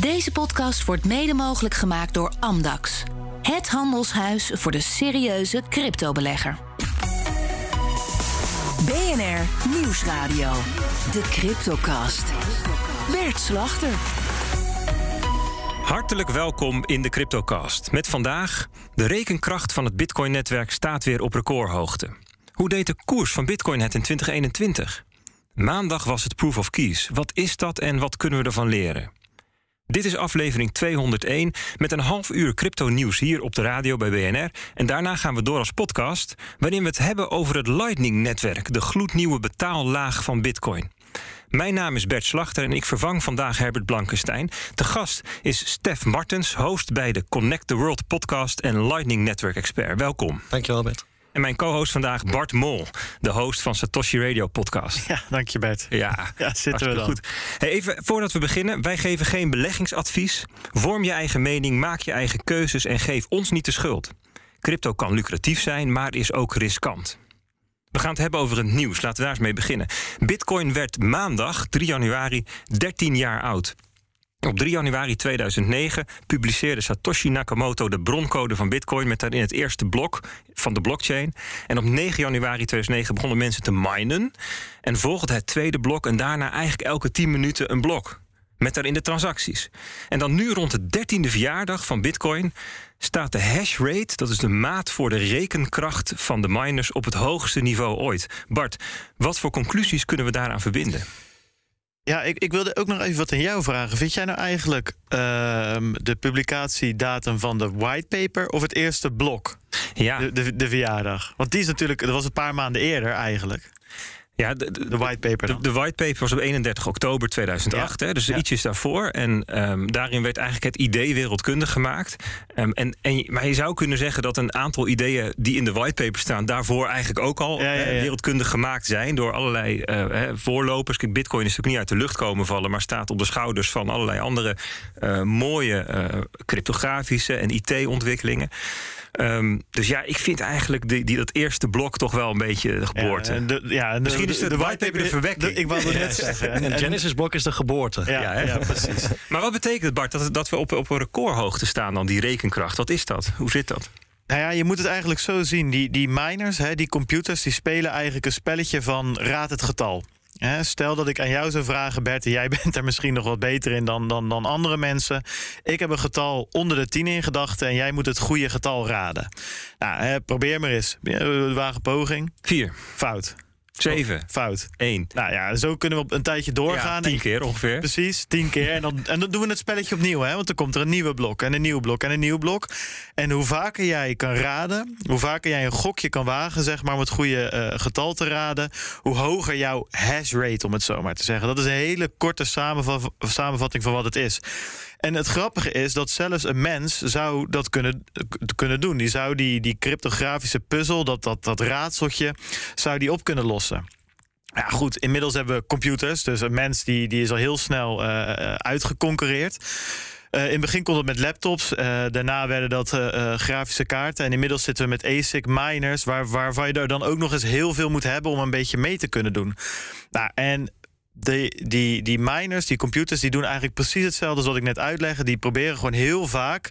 Deze podcast wordt mede mogelijk gemaakt door Amdax. Het handelshuis voor de serieuze cryptobelegger. BNR Nieuwsradio. De Cryptocast. Bert Slachter. Hartelijk welkom in de Cryptocast. Met vandaag de rekenkracht van het Bitcoin-netwerk staat weer op recordhoogte. Hoe deed de koers van Bitcoin het in 2021? Maandag was het Proof of Keys. Wat is dat en wat kunnen we ervan leren? Dit is aflevering 201 met een half uur crypto-nieuws hier op de radio bij BNR. En daarna gaan we door als podcast, waarin we het hebben over het Lightning-netwerk, de gloednieuwe betaallaag van Bitcoin. Mijn naam is Bert Slachter en ik vervang vandaag Herbert Blankenstein. De gast is Stef Martens, host bij de Connect the World podcast en Lightning Network expert. Welkom. Dankjewel, Bert. En mijn co-host vandaag Bart Mol, de host van Satoshi Radio podcast. Ja, dank je Bert. Ja, ja zitten we dan. Goed. Hey, even voordat we beginnen, wij geven geen beleggingsadvies. Vorm je eigen mening, maak je eigen keuzes en geef ons niet de schuld. Crypto kan lucratief zijn, maar is ook riskant. We gaan het hebben over het nieuws. Laten we daar eens mee beginnen. Bitcoin werd maandag, 3 januari, 13 jaar oud. Op 3 januari 2009 publiceerde Satoshi Nakamoto de broncode van Bitcoin met daarin het eerste blok van de blockchain. En op 9 januari 2009 begonnen mensen te minen. En volgde het tweede blok en daarna eigenlijk elke 10 minuten een blok. Met daarin de transacties. En dan nu rond de 13e verjaardag van Bitcoin staat de hash rate, dat is de maat voor de rekenkracht van de miners, op het hoogste niveau ooit. Bart, wat voor conclusies kunnen we daaraan verbinden? Ja, ik, ik wilde ook nog even wat aan jou vragen. Vind jij nou eigenlijk uh, de publicatiedatum van de whitepaper of het eerste blok? Ja. De, de, de verjaardag. Want die is natuurlijk, dat was een paar maanden eerder eigenlijk. Ja, de, de, whitepaper. De, de whitepaper was op 31 oktober 2008, hè, dus ja. ietsjes daarvoor. En um, daarin werd eigenlijk het idee wereldkundig gemaakt. Um, en, en, maar je zou kunnen zeggen dat een aantal ideeën die in de whitepaper staan, daarvoor eigenlijk ook al ja, uh, wereldkundig gemaakt zijn door allerlei uh, voorlopers. Kijk, Bitcoin is natuurlijk niet uit de lucht komen vallen, maar staat op de schouders van allerlei andere uh, mooie cryptografische en IT-ontwikkelingen. Um, dus ja, ik vind eigenlijk die, die, dat eerste blok toch wel een beetje de geboorte. Ja, de, ja, de, Misschien is de, de, de whitepaper de verwekking. ik wou het net zeggen. En, en Genesis-blok is de geboorte. Ja, ja, ja, precies. maar wat betekent het, Bart, dat, dat we op, op een recordhoogte staan dan, die rekenkracht? Wat is dat? Hoe zit dat? Nou ja, je moet het eigenlijk zo zien. Die, die miners, hè, die computers, die spelen eigenlijk een spelletje van raad het getal. Stel dat ik aan jou zou vragen, Bert, jij bent er misschien nog wat beter in dan, dan, dan andere mensen. Ik heb een getal onder de 10 in gedachten en jij moet het goede getal raden. Nou, probeer maar eens. Wagen poging. 4. Fout. 7. Fout. 1. Nou ja, zo kunnen we op een tijdje doorgaan. Ja, tien keer ongeveer. Precies, tien keer. En dan, en dan doen we het spelletje opnieuw, hè? Want dan komt er een nieuwe blok en een nieuw blok en een nieuw blok. En hoe vaker jij kan raden, hoe vaker jij een gokje kan wagen, zeg maar, om het goede uh, getal te raden, hoe hoger jouw hash rate, om het zo maar te zeggen. Dat is een hele korte samenvatting van wat het is. En het grappige is dat zelfs een mens zou dat kunnen, kunnen doen. Die zou die, die cryptografische puzzel, dat, dat, dat raadseltje, zou die op kunnen lossen. Ja, goed, inmiddels hebben we computers. Dus een mens die, die is al heel snel uh, uitgeconcureerd. Uh, in het begin kon het met laptops. Daarna werden dat grafische kaarten. En inmiddels zitten we met ASIC miners, waar, waarvan je er dan ook nog eens heel veel moet hebben om een beetje mee te kunnen doen. Nou, en de, die, die miners, die computers, die doen eigenlijk precies hetzelfde als wat ik net uitlegde. Die proberen gewoon heel vaak,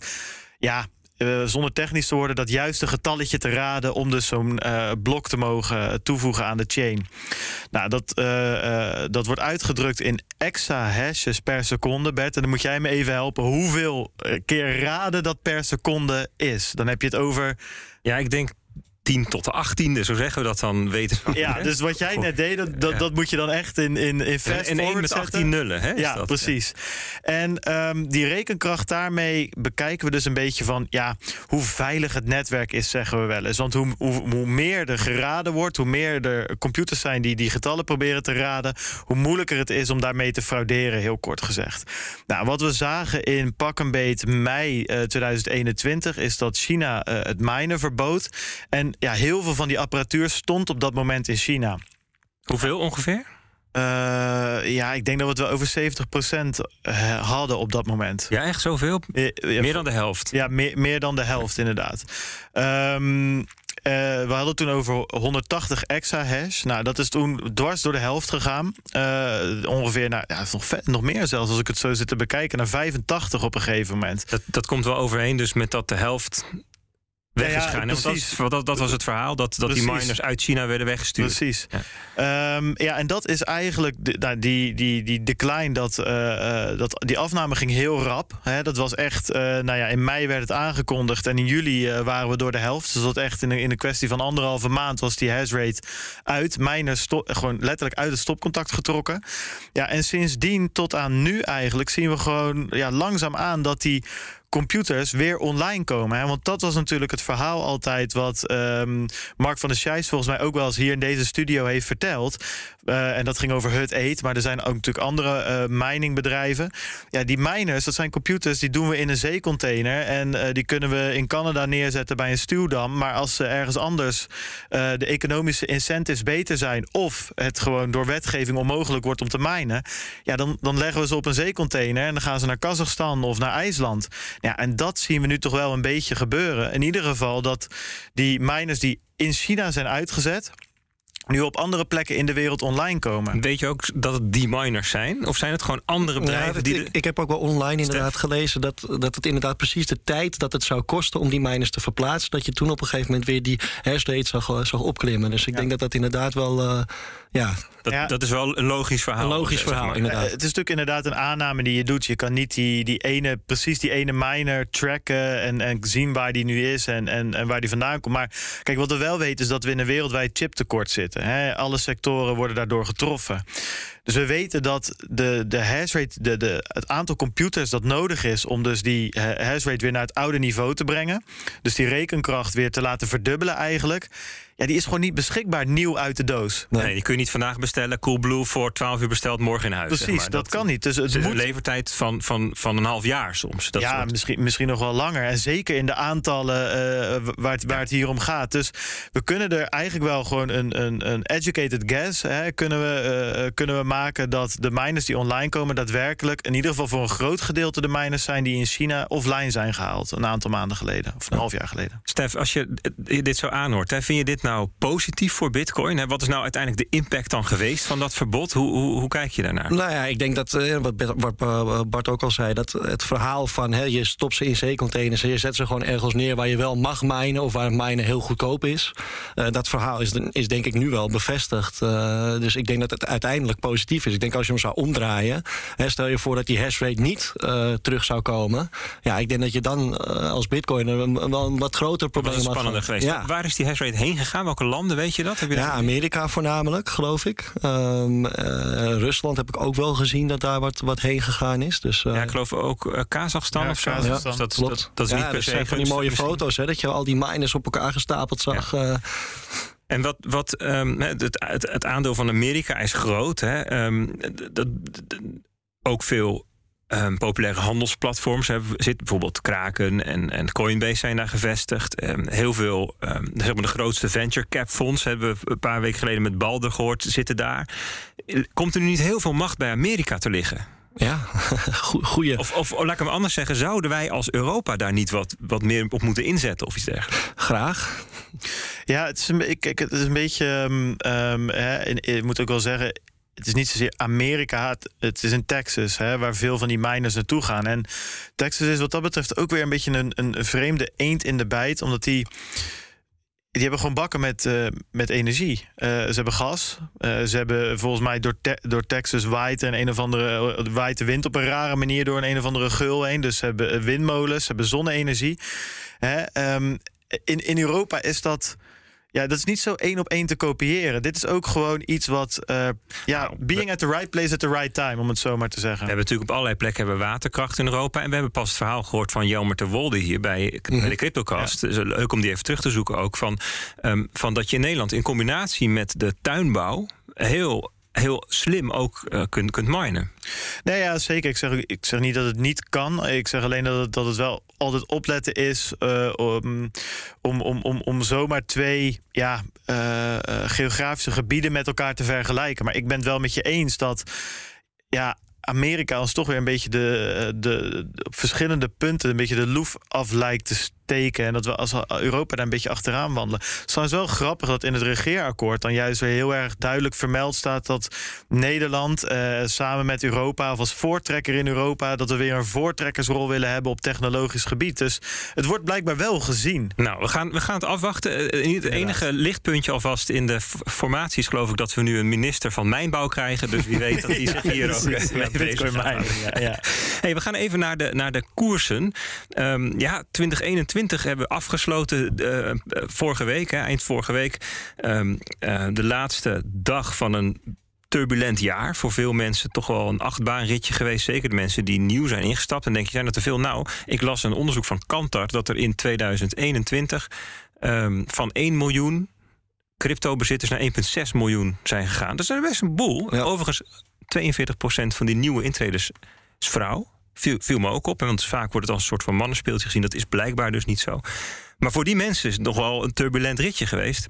ja, uh, zonder technisch te worden, dat juiste getalletje te raden om dus zo'n uh, blok te mogen toevoegen aan de chain. Nou, dat, uh, dat wordt uitgedrukt in exahashes per seconde, Bert. En dan moet jij me even helpen hoeveel keer raden dat per seconde is. Dan heb je het over. Ja, ik denk 10 tot de 18e, zo zeggen we dat dan weten. Ja, dus wat jij net deed, dat, dat, dat moet je dan echt in, in, in fast en, en met 18 nullen, hè? Ja, dat? precies. En um, die rekenkracht daarmee bekijken we dus een beetje van ja, hoe veilig het netwerk is, zeggen we wel eens. Want hoe, hoe, hoe meer er geraden wordt, hoe meer er computers zijn die die getallen proberen te raden, hoe moeilijker het is om daarmee te frauderen, heel kort gezegd. Nou, wat we zagen in pak een beet mei uh, 2021 is dat China uh, het minen verbood. En ja, heel veel van die apparatuur stond op dat moment in China. Hoeveel ongeveer? Uh, ja, ik denk dat we het wel over 70% hadden op dat moment. Ja, echt zoveel? Ja, ja, meer dan de helft? Ja, meer, meer dan de helft, inderdaad. Um, eh, we hadden het toen over 180 extra hash. Nou, dat is toen dwars door de helft gegaan. Uh, ongeveer, nou, ja, nog, vet, nog meer zelfs als ik het zo zit te bekijken, naar 85 op een gegeven moment. Dat, dat komt wel overeen, dus met dat de helft is gegaan. Dat, dat, dat, was het verhaal, dat, dat die miners uit China werden weggestuurd. Precies. Ja, um, ja en dat is eigenlijk de, nou, die, die, die decline, dat, uh, dat, die afname ging heel rap. Hè, dat was echt, uh, nou ja, in mei werd het aangekondigd en in juli uh, waren we door de helft. Dus dat echt in een, in een kwestie van anderhalve maand was die hash rate uit. Miners gewoon letterlijk uit het stopcontact getrokken. Ja, en sindsdien tot aan nu eigenlijk zien we gewoon ja, langzaam aan dat die computers weer online komen. Hè? Want dat was natuurlijk het verhaal altijd wat um, Mark van der Scheijs volgens mij ook wel eens hier in deze studio heeft verteld. Uh, en dat ging over Hut 8, maar er zijn ook natuurlijk andere uh, miningbedrijven. Ja, die miners, dat zijn computers, die doen we in een zeecontainer. En uh, die kunnen we in Canada neerzetten bij een stuwdam. Maar als ze ergens anders de economische incentives beter zijn... of het gewoon door wetgeving onmogelijk wordt om te minen... ja, dan, dan leggen we ze op een zeecontainer en dan gaan ze naar Kazachstan of naar IJsland. Ja, en dat zien we nu toch wel een beetje gebeuren. In ieder geval dat die miners die in China zijn uitgezet nu op andere plekken in de wereld online komen. Weet je ook dat het die miners zijn? Of zijn het gewoon andere bedrijven? Ja, die ik, ik, heb ook wel online inderdaad gelezen dat, dat het inderdaad precies de tijd dat het zou kosten om die miners te verplaatsen, dat je toen op een gegeven moment weer die hashrate zag, eh, zag opklimmen. Dus ik denk dat dat inderdaad wel. Uh, ja. Dat, ja. dat is wel een logisch verhaal. Een logisch verhaal, inderdaad. het is natuurlijk inderdaad een aanname die je doet. Je kan niet die, die ene, precies die ene miner tracken en, en zien waar die nu is en, en, en waar die vandaan komt. Maar kijk, wat we wel weten is dat we in een wereldwijd chiptekort zitten. Alle sectoren worden daardoor getroffen. Dus we weten dat de, de hashrate, de, de, het aantal computers dat nodig is om dus die hashrate weer naar het oude niveau te brengen. Dus die rekenkracht weer te laten verdubbelen eigenlijk ja, die is gewoon niet beschikbaar nieuw uit de doos. Nee, die kun je niet vandaag bestellen. Coolblue voor 12 uur besteld, morgen in huis. Precies, zeg maar. dat, dat, kan niet. Dus het is moet... een levertijd van, van, van een half jaar soms. Dat ja, soort... misschien, misschien nog wel langer. En zeker in de aantallen uh, waar, het, waar het hier om gaat. Dus we kunnen er eigenlijk wel gewoon een, een, een educated guess hè, kunnen, we, uh, kunnen we maken dat de miners die online komen daadwerkelijk in ieder geval voor een groot gedeelte de miners zijn die in China offline zijn gehaald. Een aantal maanden geleden of een half jaar geleden. Stef, als je dit zo aanhoort, hè, vind je dit nou positief voor Bitcoin? Wat is nou uiteindelijk de impact dan geweest van dat verbod? Hoe, hoe, hoe kijk je daarnaar? Nou ja, ik denk dat, uh, wat Bart ook al zei, dat het verhaal van hè, je stopt ze in zeecontainers en je zet ze gewoon ergens neer waar je wel mag minen of waar minen heel goedkoop is. Uh, dat verhaal is, is denk ik nu wel bevestigd. Uh, dus ik denk dat het uiteindelijk positief is. Ik denk als je hem zou omdraaien, hè, stel je voor dat die hashrate niet terug zou komen. Ja, ik denk dat je dan als Bitcoin een, wel een wat groter probleem had. spannender geweest. Ja. Waar is die hashrate heen gegaan? Welke landen, weet je dat? Heb je ja, Amerika voornamelijk, geloof ik. Um, uh, Rusland heb ik ook wel gezien dat daar wat, wat heen gegaan is. Dus, uh, ja, ik geloof ook uh, Kazachstan ja, of zo. Kazachstan. Ja, dat, klopt. Dat, dat is niet ja, per se van die mooie foto's, hè, dat je al die miners op elkaar gestapeld zag. Ja. En wat, wat um, het, het, het, aandeel van Amerika is groot. Hè? Um, dat, ook veel Um, populaire handelsplatforms hebben, zit bijvoorbeeld Kraken en, en Coinbase zijn daar gevestigd. Um, heel veel, um, zeg maar de grootste venture cap fonds hebben we een paar weken geleden met Balder gehoord, zitten daar. Komt er nu niet heel veel macht bij Amerika te liggen? Ja, goeie. Of, of laat ik hem anders zeggen, zouden wij als Europa daar niet wat, wat meer op moeten inzetten of iets dergelijks? Graag. Ja, het is een, ik, het is een beetje. Um, hè, ik moet ook wel zeggen, het is niet zozeer Amerika, het, is in Texas, hè, waar veel van die miners naartoe gaan. En Texas is wat dat betreft ook weer een beetje een, een vreemde eend in de bijt, omdat die. Die hebben gewoon bakken met, uh, met energie. Uh, ze hebben gas. Uh, ze hebben volgens mij door, door Texas waait en een of andere waait de wind op een rare manier door een een of andere geul heen. Dus ze hebben windmolens, ze hebben zonne-energie. Um, in, in Europa is dat ja, dat is niet zo één op één te kopiëren. Dit is ook gewoon iets wat. Uh, ja, nou, being at the right place at the right time, om het zo maar te zeggen. We hebben natuurlijk op allerlei plekken hebben waterkracht in Europa. En we hebben pas het verhaal gehoord van Jelmer de Wolde hier bij, -hmm. bij de Cryptocast. Ja. Dus leuk om die even terug te zoeken ook. Van, um, van dat je in Nederland in combinatie met de tuinbouw heel heel slim ook uh, kunt, kunt minen. Nee, ja, zeker. Ik zeg, ik zeg niet dat het niet kan. Ik zeg alleen dat het, dat het wel altijd opletten is uh, om, om, om, om, om zomaar twee ja, uh, geografische gebieden met elkaar te vergelijken. Maar ik ben het wel met je eens dat ja, Amerika ons toch weer een beetje de, de, de, op verschillende punten een beetje de loef af lijkt te, teken. En dat we als Europa daar een beetje achteraan wandelen. Het is wel grappig dat in het regeerakkoord dan juist weer heel erg duidelijk vermeld staat dat Nederland eh, samen met Europa, of als voortrekker in Europa, dat we weer een voortrekkersrol willen hebben op technologisch gebied. Dus het wordt blijkbaar wel gezien. Nou, we gaan, we gaan het afwachten. Eh, het enige lichtpuntje alvast in de formaties, geloof ik, dat we nu een minister van mijnbouw krijgen. Dus wie weet dat hij zich hier ook eh, mee bezig Ja, ja. Hey, we gaan even naar de, naar de koersen. Um, ja, 2021 hebben we afgesloten uh, vorige week, hè, eind vorige week. Um, uh, de laatste dag van een turbulent jaar. Voor veel mensen toch wel een achtbaanritje geweest. Zeker de mensen die nieuw zijn ingestapt. En denk je, zijn er te veel? Nou, ik las een onderzoek van Kantar dat er in 2021 um, van 1 miljoen crypto-bezitters naar 1,6 miljoen zijn gegaan. Dat is best een boel. Ja. Overigens, 42% van die nieuwe intreders is vrouw. Viel, viel me ook op, want vaak wordt het als een soort van mannenspeeltje gezien. Dat is blijkbaar dus niet zo. Maar voor die mensen is het nog wel een turbulent ritje geweest.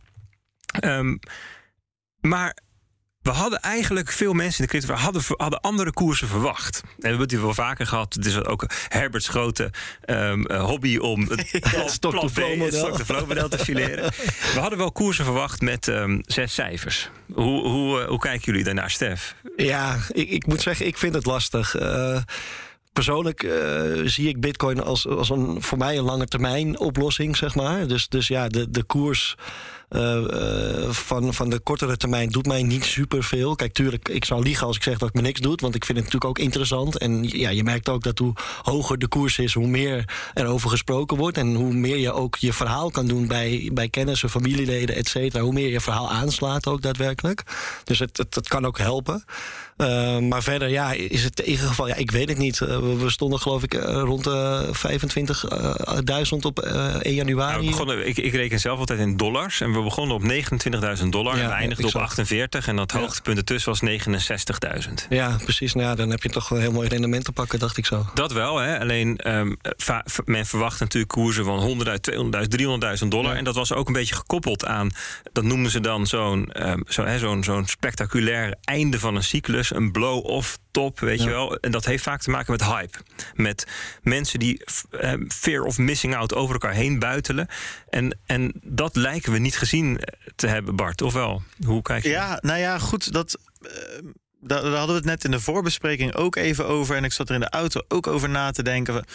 Um, maar we hadden eigenlijk veel mensen in de crypto hadden, hadden andere koersen verwacht. En we hebben het hier wel vaker gehad. Het is ook Herberts grote um, hobby om het ja, stok to flow model te fileren. we hadden wel koersen verwacht met um, zes cijfers. Hoe, hoe, uh, hoe kijken jullie daarnaar, Stef? Ja, ik, ik moet zeggen, ik vind het lastig. Uh, persoonlijk uh, zie ik Bitcoin als, als een voor mij een lange termijn oplossing, zeg maar. Dus, dus ja, de, de koers. Uh, van, van de kortere termijn doet mij niet superveel. Kijk, tuurlijk, ik zou liegen als ik zeg dat ik me niks doet. Want ik vind het natuurlijk ook interessant. En ja, je merkt ook dat hoe hoger de koers is, hoe meer er over gesproken wordt. En hoe meer je ook je verhaal kan doen bij, bij kennissen, familieleden, et cetera. Hoe meer je verhaal aanslaat ook daadwerkelijk. Dus het, het, het kan ook helpen. Uh, maar verder, ja, is het in ieder geval, ja, ik weet het niet. Uh, we stonden geloof ik rond de 25.000 op 1 januari. Nou, begonnen, ik, ik reken zelf altijd in dollars. En we begonnen op 29.000 dollar ja, en we eindigden op 48. En dat hoogtepunt ertussen was 69.000. Ja, precies. Nou ja, dan heb je toch een heel mooi rendement te pakken, dacht ik zo. Dat wel, hè. Alleen, um, men verwacht natuurlijk koersen van 100.000, 200.000, 300.000 dollar. En dat was ook een beetje gekoppeld aan, dat noemen ze dan zo'n um, zo, zo'n zo'n spectaculair einde van een cyclus. Een blow-off top, weet je wel. En dat heeft vaak te maken met hype. Met mensen die uh, fear of missing out over elkaar heen buitelen. En, en dat lijken we niet gezien te hebben, Bart. Of wel? Hoe kijk je? Ja, nou ja, goed. Dat. Uh, daar, hadden we het net in de voorbespreking ook even over. En ik zat er in de auto ook over na te denken.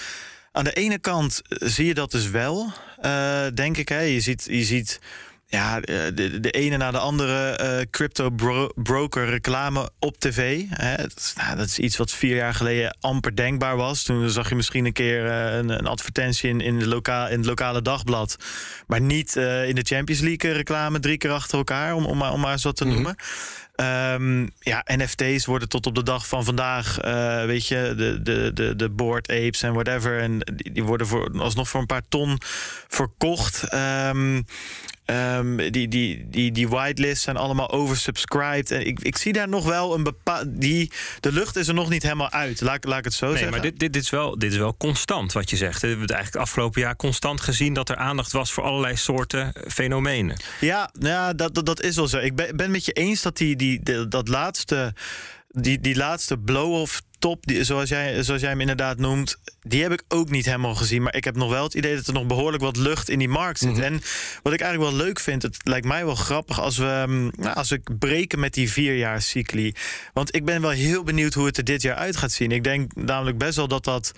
Aan de ene kant zie je dat dus wel, uh, denk ik. Hè. Je ziet. Je ziet ja, de, de ene na de andere uh, crypto bro broker reclame op tv. Hè. Dat, is, nou, dat, is iets wat vier jaar geleden amper denkbaar was. Toen zag je misschien een keer uh, een, een, advertentie in, in, de loka in het lokale dagblad. Maar niet uh, in de Champions League reclame drie keer achter elkaar, om, om, maar, om maar eens wat te mm -hmm. noemen. Um, ja, NFT's worden tot op de dag van vandaag, uh, weet je, de, de, de, de board apes en whatever. En die, die worden voor, alsnog voor een paar ton verkocht. Um, Um, die, die, die, die whitelists zijn allemaal oversubscribed. En ik, ik zie daar nog wel een bepaald. Die, de lucht is er nog niet helemaal uit. Laat, laat ik het zo nee, zeggen. Maar dit, dit, dit, is wel, dit is wel constant wat je zegt. We hebben het eigenlijk het afgelopen jaar constant gezien dat er aandacht was voor allerlei soorten fenomenen. Ja, ja dat, dat, dat is wel zo. Ik ben, ben met je eens dat die, die, die dat laatste. Die, die laatste blow-off top, die, zoals, jij, zoals jij hem inderdaad noemt, die heb ik ook niet helemaal gezien. Maar ik heb nog wel het idee dat er nog behoorlijk wat lucht in die markt zit. Mm -hmm. En wat ik eigenlijk wel leuk vind, het lijkt mij wel grappig als we, nou, als we breken met die vierjaarscycli. Want ik ben wel heel benieuwd hoe het er dit jaar uit gaat zien. Ik denk namelijk best wel dat dat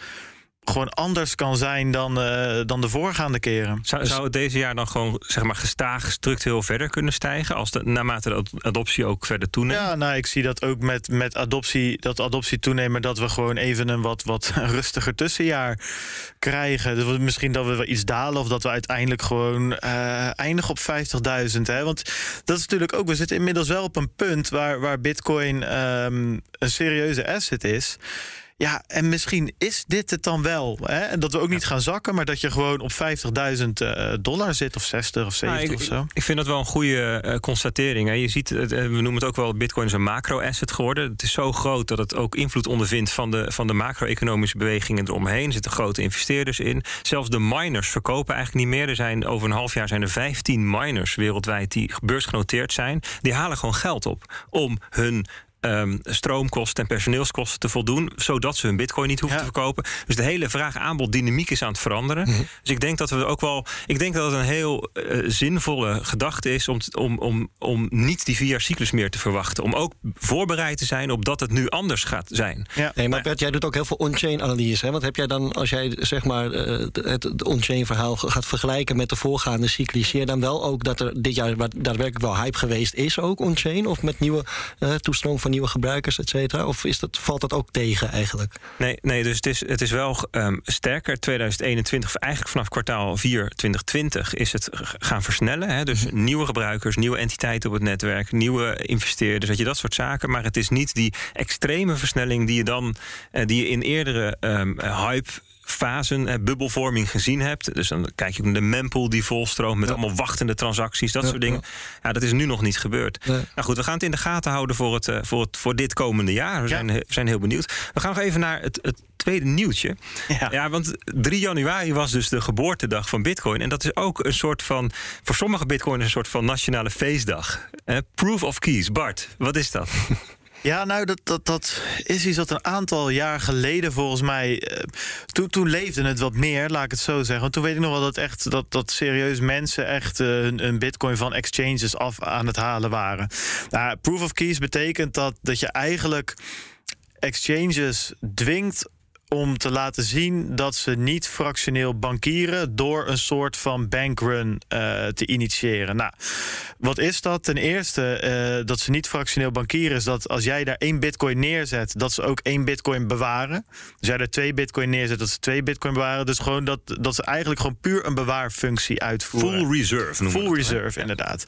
gewoon anders kan zijn dan, uh, dan de voorgaande keren. Zou, dus... zou het deze jaar dan gewoon zeg maar, gestaag structureel verder kunnen stijgen... Als de, naarmate de adoptie ook verder toeneemt? Ja, nou, ik zie dat ook met, met adoptie, dat adoptie toenemen... dat we gewoon even een wat, wat rustiger tussenjaar krijgen. Dus misschien dat we iets dalen... of dat we uiteindelijk gewoon uh, eindigen op 50.000. Want dat is natuurlijk ook... we zitten inmiddels wel op een punt waar, waar bitcoin um, een serieuze asset is... Ja, en misschien is dit het dan wel. Hè? En dat we ook niet gaan zakken, maar dat je gewoon op 50.000 uh, dollar zit, of 60 of 70 nou, ik, of zo. Ik vind dat wel een goede uh, constatering. Hè? Je ziet, uh, we noemen het ook wel, Bitcoin is een macro-asset geworden. Het is zo groot dat het ook invloed ondervindt van de, van de macro-economische bewegingen eromheen. Er zitten grote investeerders in. Zelfs de miners verkopen eigenlijk niet meer. Er zijn over een half jaar zijn er 15 miners wereldwijd die beursgenoteerd zijn. Die halen gewoon geld op om hun ehm, stroomkosten en personeelskosten te voldoen, zodat ze hun bitcoin niet hoeven Ja. te verkopen. Dus de hele vraag-aanbod dynamiek is aan het veranderen. Mhm. Dus ik denk dat we ook wel. Ik denk dat het een heel eh, zinvolle gedachte is om, om, om, om niet die vier jaar cyclus meer te verwachten. Om ook voorbereid te zijn op dat het nu anders gaat zijn. Ja. Nee, maar Bert, jij doet ook heel veel on-chain analyse. Hè? Want heb jij dan, als jij zeg maar eh, het, het on-chain verhaal gaat vergelijken met de voorgaande cycli, zie je dan wel ook dat er dit jaar wat daadwerkelijk wel hype geweest is, ook on-chain? Of met nieuwe eh, toestroom van nieuwe gebruikers, et cetera? Of is dat, valt dat ook tegen eigenlijk? Nee, nee dus het is, het is wel ehm, sterker. 2021, eigenlijk vanaf kwartaal 4 2020, is het gaan versnellen. Hè? Dus nieuwe gebruikers, nieuwe entiteiten op het netwerk, nieuwe investeerders, weet je, dat soort zaken. Maar het is niet die extreme versnelling die je dan eh, die je in eerdere ehm, hype. Fasen, eh, bubbelvorming gezien hebt. Dus dan kijk je naar de mempool die volstroomt met Ja. allemaal wachtende transacties, dat Ja, soort dingen. Ja. dat is nu nog niet gebeurd. Nee. Nou goed, we gaan het in de gaten houden voor, het, eh, voor, het, voor dit komende jaar. We zijn, we zijn heel benieuwd. We gaan nog even naar het, het tweede nieuwtje. Ja. Ja, want 3 januari was dus de geboortedag van Bitcoin. En dat is ook een soort van, voor sommige Bitcoiners, een soort van nationale feestdag. Eh, proof of keys. Bart, wat is dat? Ja, nou, dat, dat, dat is iets wat een aantal jaar geleden volgens mij. eh, toen, toen leefde het wat meer, laat ik het zo zeggen. Want toen weet ik nog wel dat echt dat, dat serieus mensen echt hun, hun bitcoin van exchanges af aan het halen waren. Nou, proof of keys betekent dat, dat je eigenlijk exchanges dwingt om te laten zien dat ze niet fractioneel bankieren door een soort van bankrun eh, te initiëren. Nou, wat is dat? Ten eerste eh, dat ze niet fractioneel bankieren is dat als jij daar één bitcoin neerzet, dat ze ook één bitcoin bewaren. Als jij er twee bitcoin neerzet, dat ze twee bitcoin bewaren. Dus gewoon dat, dat ze eigenlijk gewoon puur een bewaarfunctie uitvoeren. Full reserve noemen Full reserve, inderdaad.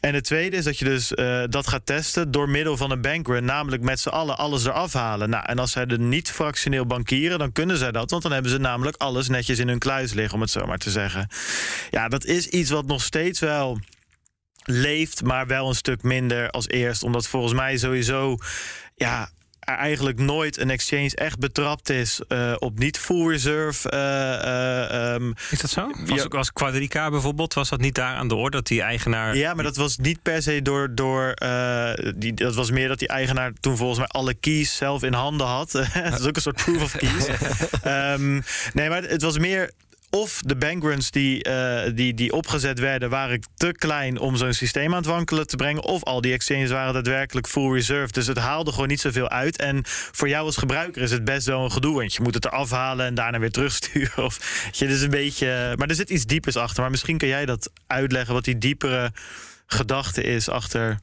En het tweede is dat je dus eh, dat gaat testen door middel van een bankrun, namelijk met z'n allen alles eraf halen. Nou, en als zij er niet fractioneel bankieren, dan kunnen zij dat, want dan hebben ze namelijk alles netjes in hun kluis liggen, om het zo maar te zeggen. Ja, dat is iets wat nog steeds wel leeft, maar wel een stuk minder als eerst, omdat volgens mij sowieso, ja eigenlijk nooit een exchange echt betrapt is eh, op niet full reserve. eh, eh, ehm, Is dat zo? Was, Ja. was Quadrica bijvoorbeeld, was dat niet daar aan de orde? Dat die eigenaar... Ja, maar dat was niet per se door. door eh, die, dat was meer dat die eigenaar toen volgens mij alle keys zelf in handen had. dat is ook een soort proof of keys. Ehm, nee, maar het was meer. Of de bankruns die, eh, die, die opgezet werden, waren te klein om zo'n systeem aan het wankelen te brengen. Of al die exchanges waren daadwerkelijk full reserve. Dus het haalde gewoon niet zoveel uit. En voor jou als gebruiker is het best wel een gedoe. Want je moet het eraf halen en daarna weer terugsturen. Of, je, dus een beetje, maar er zit iets diepers achter. Maar misschien kun jij dat uitleggen, wat die diepere gedachte is achter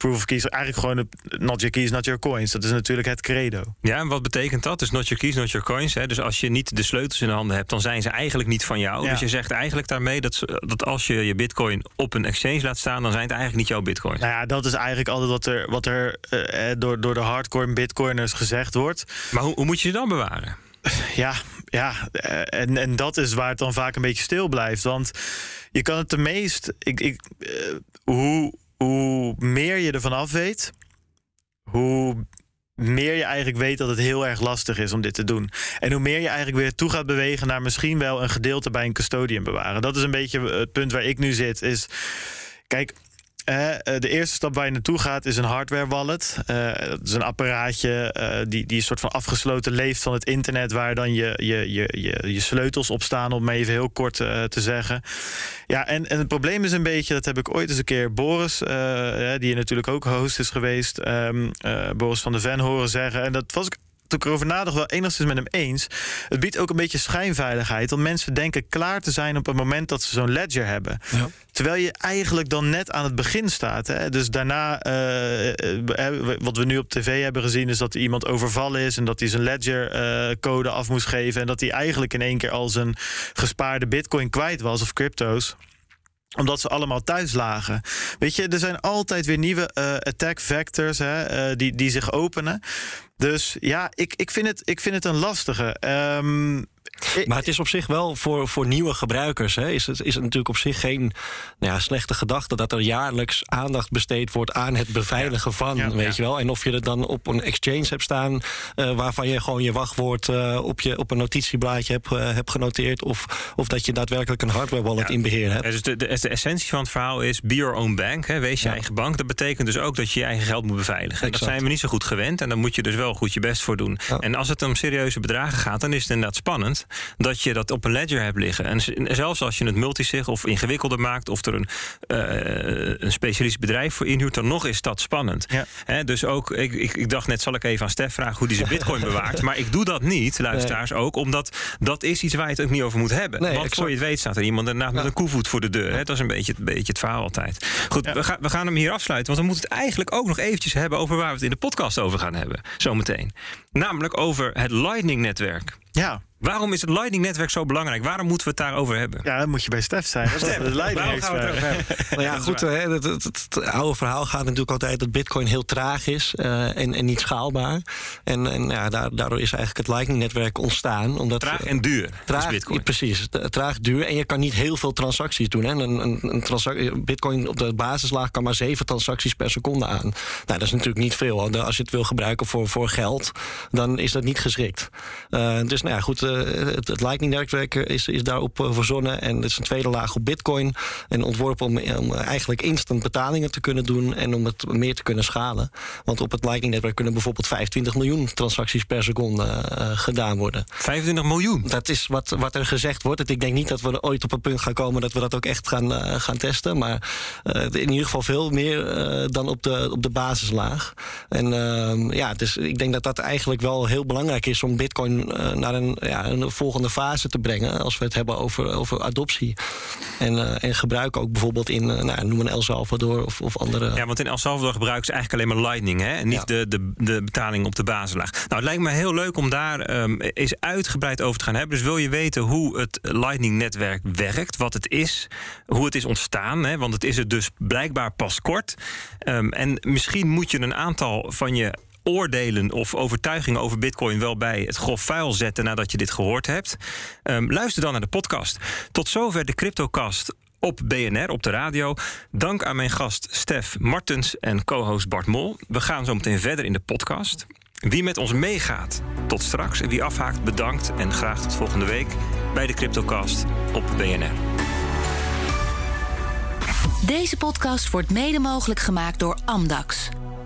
proof of keys. Eigenlijk gewoon de, not your keys, not your coins. Dat is natuurlijk het credo. Ja, en wat betekent dat? Dus not your keys, not your coins. Hè? Dus als je niet de sleutels in de handen hebt, dan zijn ze eigenlijk niet van jou. Ja. Dus je zegt eigenlijk daarmee dat, dat als je je bitcoin op een exchange laat staan, dan zijn het eigenlijk niet jouw bitcoins. Nou ja, dat is eigenlijk altijd wat er, wat er eh, eh, door, door de hardcore bitcoiners gezegd wordt. Maar hoe, hoe moet je ze dan bewaren? Ja, ja eh, en, en dat is waar het dan vaak een beetje stil blijft. Want je kan het de meest. Ik, ik, hoe, hoe meer je ervan af weet, hoe meer je eigenlijk weet dat het heel erg lastig is om dit te doen. En hoe meer je eigenlijk weer toe gaat bewegen naar misschien wel een gedeelte bij een custodian bewaren. Dat is een beetje het punt waar ik nu zit. Is, kijk, de eerste stap waar je naartoe gaat is een hardware wallet. Eh, dat is een apparaatje eh, die, die een soort van afgesloten leeft van het internet, waar dan je, je, je, je, je sleutels op staan, om even heel kort eh, te zeggen. Ja, en, en het probleem is een beetje, dat heb ik ooit eens een keer Boris, eh, die natuurlijk ook host is geweest, ehm, eh, Boris van de Ven horen zeggen. En dat was ik ik erover nadacht wel enigszins met hem eens. Het biedt ook een beetje schijnveiligheid. Want mensen denken klaar te zijn op het moment dat ze zo'n ledger hebben. Ja. Terwijl je eigenlijk dan net aan het begin staat. Hè? Dus daarna, eh, eh, wat we nu op tv hebben gezien, is dat er iemand overvallen is en dat hij zijn ledger-code af moest geven. En dat hij eigenlijk in één keer al zijn gespaarde bitcoin kwijt was of crypto's omdat ze allemaal thuis lagen. Weet je, er zijn altijd weer nieuwe eh, attack vectors hè, eh, die, die zich openen. Dus ja, ik, ik, vind, het, ik vind het een lastige. Ehm, Maar het is op zich wel voor, voor nieuwe gebruikers. Hè, is, het, is het natuurlijk op zich geen nou ja, slechte gedachte dat er jaarlijks aandacht besteed wordt aan het beveiligen van. Ja, weet je wel. En of je het dan op een exchange hebt staan eh, waarvan je gewoon je wachtwoord eh, op, je, op een notitieblaadje hebt, eh, hebt genoteerd. Of, of dat je daadwerkelijk een hardware wallet in beheer hebt. Dus de, de, de essentie van het verhaal is be your own bank. Hè, wees je eigen bank. Dat betekent dus ook dat je je eigen geld moet beveiligen. Dat Exact. zijn we niet zo goed gewend. En daar moet je dus wel goed je best voor doen. En als het om serieuze bedragen gaat, dan is het inderdaad spannend dat je dat op een ledger hebt liggen. En zelfs als je het multisig of ingewikkelder maakt, of er een, eh, een specialist bedrijf voor inhuurt, dan nog is dat spannend. Ja. Dus ook, ik, ik, ik dacht net, zal ik even aan Stef vragen hoe die zijn bitcoin bewaart. Maar ik doe dat niet, luisteraars ook, omdat dat is iets waar je het ook niet over moet hebben. Nee, Want exact. voor je het weet staat er iemand inderdaad met een koevoet voor de deur. Hè? Dat is een beetje, een beetje het verhaal altijd. Goed, Ja. we, gaan, we gaan hem hier afsluiten. Want we moeten het eigenlijk ook nog eventjes hebben over waar we het in de podcast over gaan hebben. Zometeen. Namelijk over het Lightning-netwerk. Ja. Waarom is het Lightning-netwerk zo belangrijk? Waarom moeten we het daarover hebben? ja, dan moet je bij Stef zijn. Dat is Stef, de waarom gaan we het hebben? Nou ja, goed, hè, het, het, het- het oude verhaal gaat natuurlijk altijd dat Bitcoin heel traag is eh, en, en niet schaalbaar. En, en ja, daar- daardoor is eigenlijk het Lightning-netwerk ontstaan. Omdat, Traag en duur Traag, is bitcoin. precies, tra- traag, duur. En je kan niet heel veel transacties doen. Hè. Een, een, een transac- Bitcoin op de basislaag kan maar zeven transacties per seconde aan. Nou, dat is natuurlijk niet veel. Als je het wil gebruiken voor, voor geld, dan is dat niet geschikt. Eh, dus nou ja, goed, eh, het, het Lightning-netwerk is, is daarop eh, verzonnen. En het is een tweede laag op Bitcoin. En ontworpen om, om eigenlijk instant betalingen te kunnen doen... en om het meer te kunnen schalen. Want op het Lightning-netwerk kunnen bijvoorbeeld 25 miljoen transacties per seconde eh, gedaan worden. 25 miljoen. Dat is wat, wat er gezegd wordt. Ik denk niet dat we er ooit op een punt gaan komen dat we dat ook echt gaan, eh, gaan testen. Maar eh, in ieder geval veel meer eh, dan op de, op de basislaag. En ehm, ja, dus ik denk dat dat eigenlijk wel heel belangrijk is om Bitcoin eh, naar een, ja, een volgende fase te brengen. Als we het hebben over, over adoptie. En, eh, en gebruik ook bijvoorbeeld in, eh, nou, noem een El Salvador of, of andere. Ja, want in El Salvador gebruiken ze eigenlijk alleen maar Lightning. Hè? En niet Ja. de, de, de betaling op de basislaag. Nou, het lijkt me heel leuk om daar ehm, eens uitgebreid over te gaan hebben. Dus wil je weten hoe het Lightning-netwerk werkt, wat het is, hoe het is ontstaan. Hè? Want het is het dus blijkbaar pas kort. Ehm, en misschien moet je een aantal van je oordelen of overtuigingen over Bitcoin wel bij het grof vuil zetten nadat je dit gehoord hebt. Ehm, luister dan naar de podcast. Tot zover de CryptoCast op BNR, op de radio. Dank aan mijn gast Stef Martens en co-host Bart Mol. We gaan zo meteen verder in de podcast. Wie met ons meegaat, tot straks. En wie afhaakt, bedankt en graag tot volgende week bij de CryptoCast op BNR. Deze podcast wordt mede mogelijk gemaakt door Amdax.